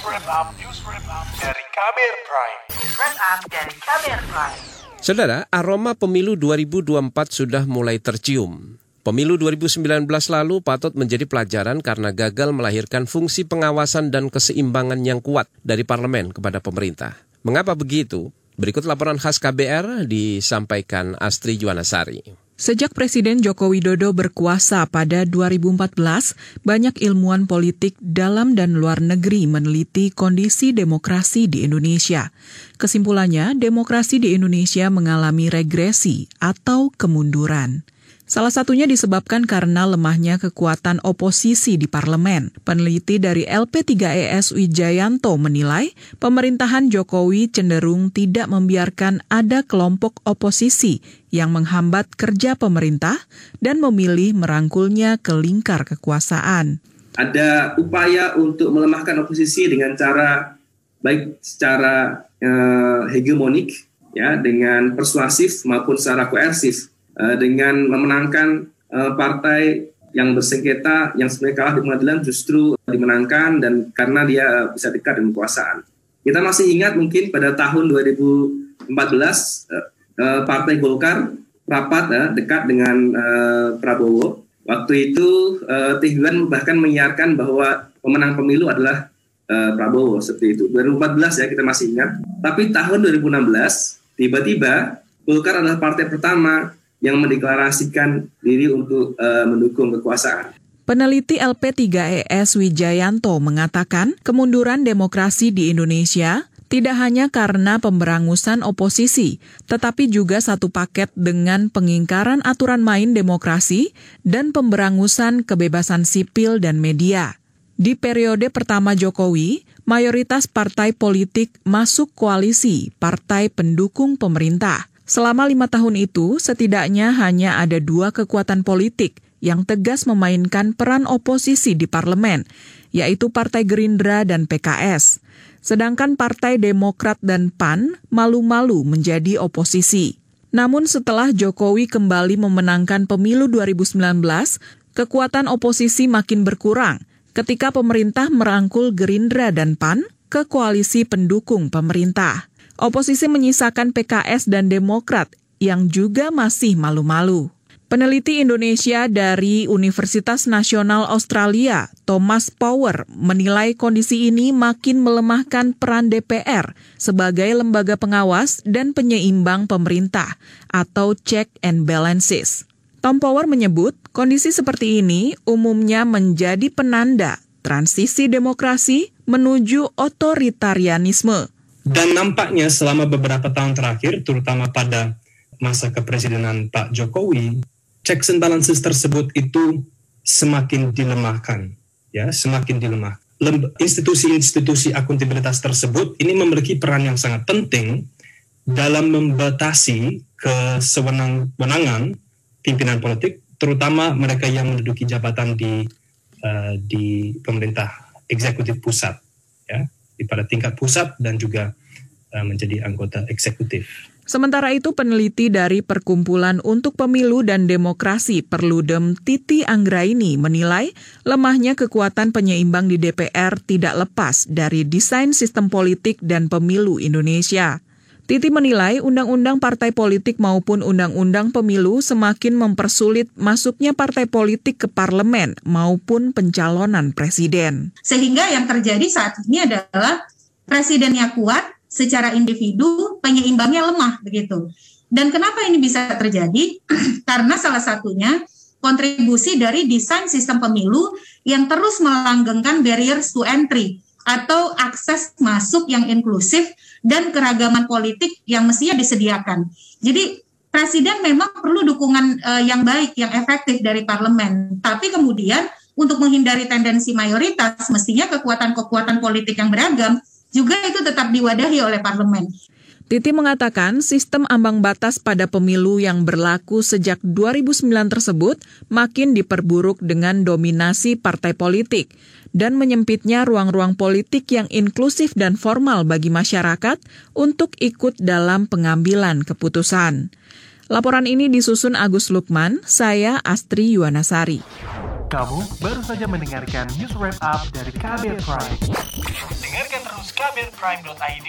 wrap up, news wrap dari Kamer Prime. Wrap up dari Kamer Prime. Saudara, aroma pemilu 2024 sudah mulai tercium. Pemilu 2019 lalu patut menjadi pelajaran karena gagal melahirkan fungsi pengawasan dan keseimbangan yang kuat dari parlemen kepada pemerintah. Mengapa begitu? Berikut laporan khas KBR disampaikan Astri Juwanasari. Sejak Presiden Joko Widodo berkuasa pada 2014, banyak ilmuwan politik dalam dan luar negeri meneliti kondisi demokrasi di Indonesia. Kesimpulannya, demokrasi di Indonesia mengalami regresi atau kemunduran. Salah satunya disebabkan karena lemahnya kekuatan oposisi di parlemen. Peneliti dari LP3ES Wijayanto menilai pemerintahan Jokowi cenderung tidak membiarkan ada kelompok oposisi yang menghambat kerja pemerintah dan memilih merangkulnya ke lingkar kekuasaan. Ada upaya untuk melemahkan oposisi dengan cara baik secara uh, hegemonik ya dengan persuasif maupun secara koersif uh, dengan memenangkan uh, partai yang bersengketa yang sebenarnya kalah di pengadilan justru dimenangkan dan karena dia bisa dekat dengan kekuasaan. Kita masih ingat mungkin pada tahun 2014 uh, uh, Partai Golkar rapat dekat dengan Prabowo. Waktu itu Tihwan bahkan menyiarkan bahwa pemenang pemilu adalah Prabowo seperti itu. 2014 ya kita masih ingat. Tapi tahun 2016 tiba-tiba Golkar adalah partai pertama yang mendeklarasikan diri untuk uh, mendukung kekuasaan. Peneliti LP3ES Wijayanto mengatakan kemunduran demokrasi di Indonesia tidak hanya karena pemberangusan oposisi, tetapi juga satu paket dengan pengingkaran aturan main demokrasi dan pemberangusan kebebasan sipil dan media. Di periode pertama Jokowi, mayoritas partai politik masuk koalisi partai pendukung pemerintah. Selama lima tahun itu, setidaknya hanya ada dua kekuatan politik yang tegas memainkan peran oposisi di parlemen, yaitu Partai Gerindra dan PKS. Sedangkan Partai Demokrat dan PAN malu-malu menjadi oposisi. Namun setelah Jokowi kembali memenangkan pemilu 2019, kekuatan oposisi makin berkurang ketika pemerintah merangkul Gerindra dan PAN ke koalisi pendukung pemerintah. Oposisi menyisakan PKS dan Demokrat yang juga masih malu-malu. Peneliti Indonesia dari Universitas Nasional Australia, Thomas Power, menilai kondisi ini makin melemahkan peran DPR sebagai lembaga pengawas dan penyeimbang pemerintah atau check and balances. Tom Power menyebut kondisi seperti ini umumnya menjadi penanda transisi demokrasi menuju otoritarianisme dan nampaknya selama beberapa tahun terakhir, terutama pada masa kepresidenan Pak Jokowi, checks and balances tersebut itu semakin dilemahkan, ya, semakin dilemah. Institusi-institusi akuntabilitas tersebut ini memiliki peran yang sangat penting dalam membatasi kesewenang-wenangan pimpinan politik, terutama mereka yang menduduki jabatan di uh, di pemerintah eksekutif pusat, ya di pada tingkat pusat dan juga uh, menjadi anggota eksekutif. Sementara itu peneliti dari Perkumpulan untuk Pemilu dan Demokrasi Perludem Titi Anggraini menilai lemahnya kekuatan penyeimbang di DPR tidak lepas dari desain sistem politik dan pemilu Indonesia. Titi menilai undang-undang partai politik maupun undang-undang pemilu semakin mempersulit masuknya partai politik ke parlemen maupun pencalonan presiden. Sehingga yang terjadi saat ini adalah presidennya kuat secara individu, penyeimbangnya lemah begitu. Dan kenapa ini bisa terjadi? Karena salah satunya kontribusi dari desain sistem pemilu yang terus melanggengkan barriers to entry atau akses masuk yang inklusif dan keragaman politik yang mestinya disediakan. Jadi presiden memang perlu dukungan uh, yang baik, yang efektif dari parlemen. Tapi kemudian untuk menghindari tendensi mayoritas, mestinya kekuatan-kekuatan politik yang beragam juga itu tetap diwadahi oleh parlemen. Titi mengatakan sistem ambang batas pada pemilu yang berlaku sejak 2009 tersebut makin diperburuk dengan dominasi partai politik dan menyempitnya ruang-ruang politik yang inklusif dan formal bagi masyarakat untuk ikut dalam pengambilan keputusan. Laporan ini disusun Agus Lukman, saya Astri Yuwanasari. Kamu baru saja mendengarkan news wrap up dari Kabel Prime. Dengarkan kamirprime.id,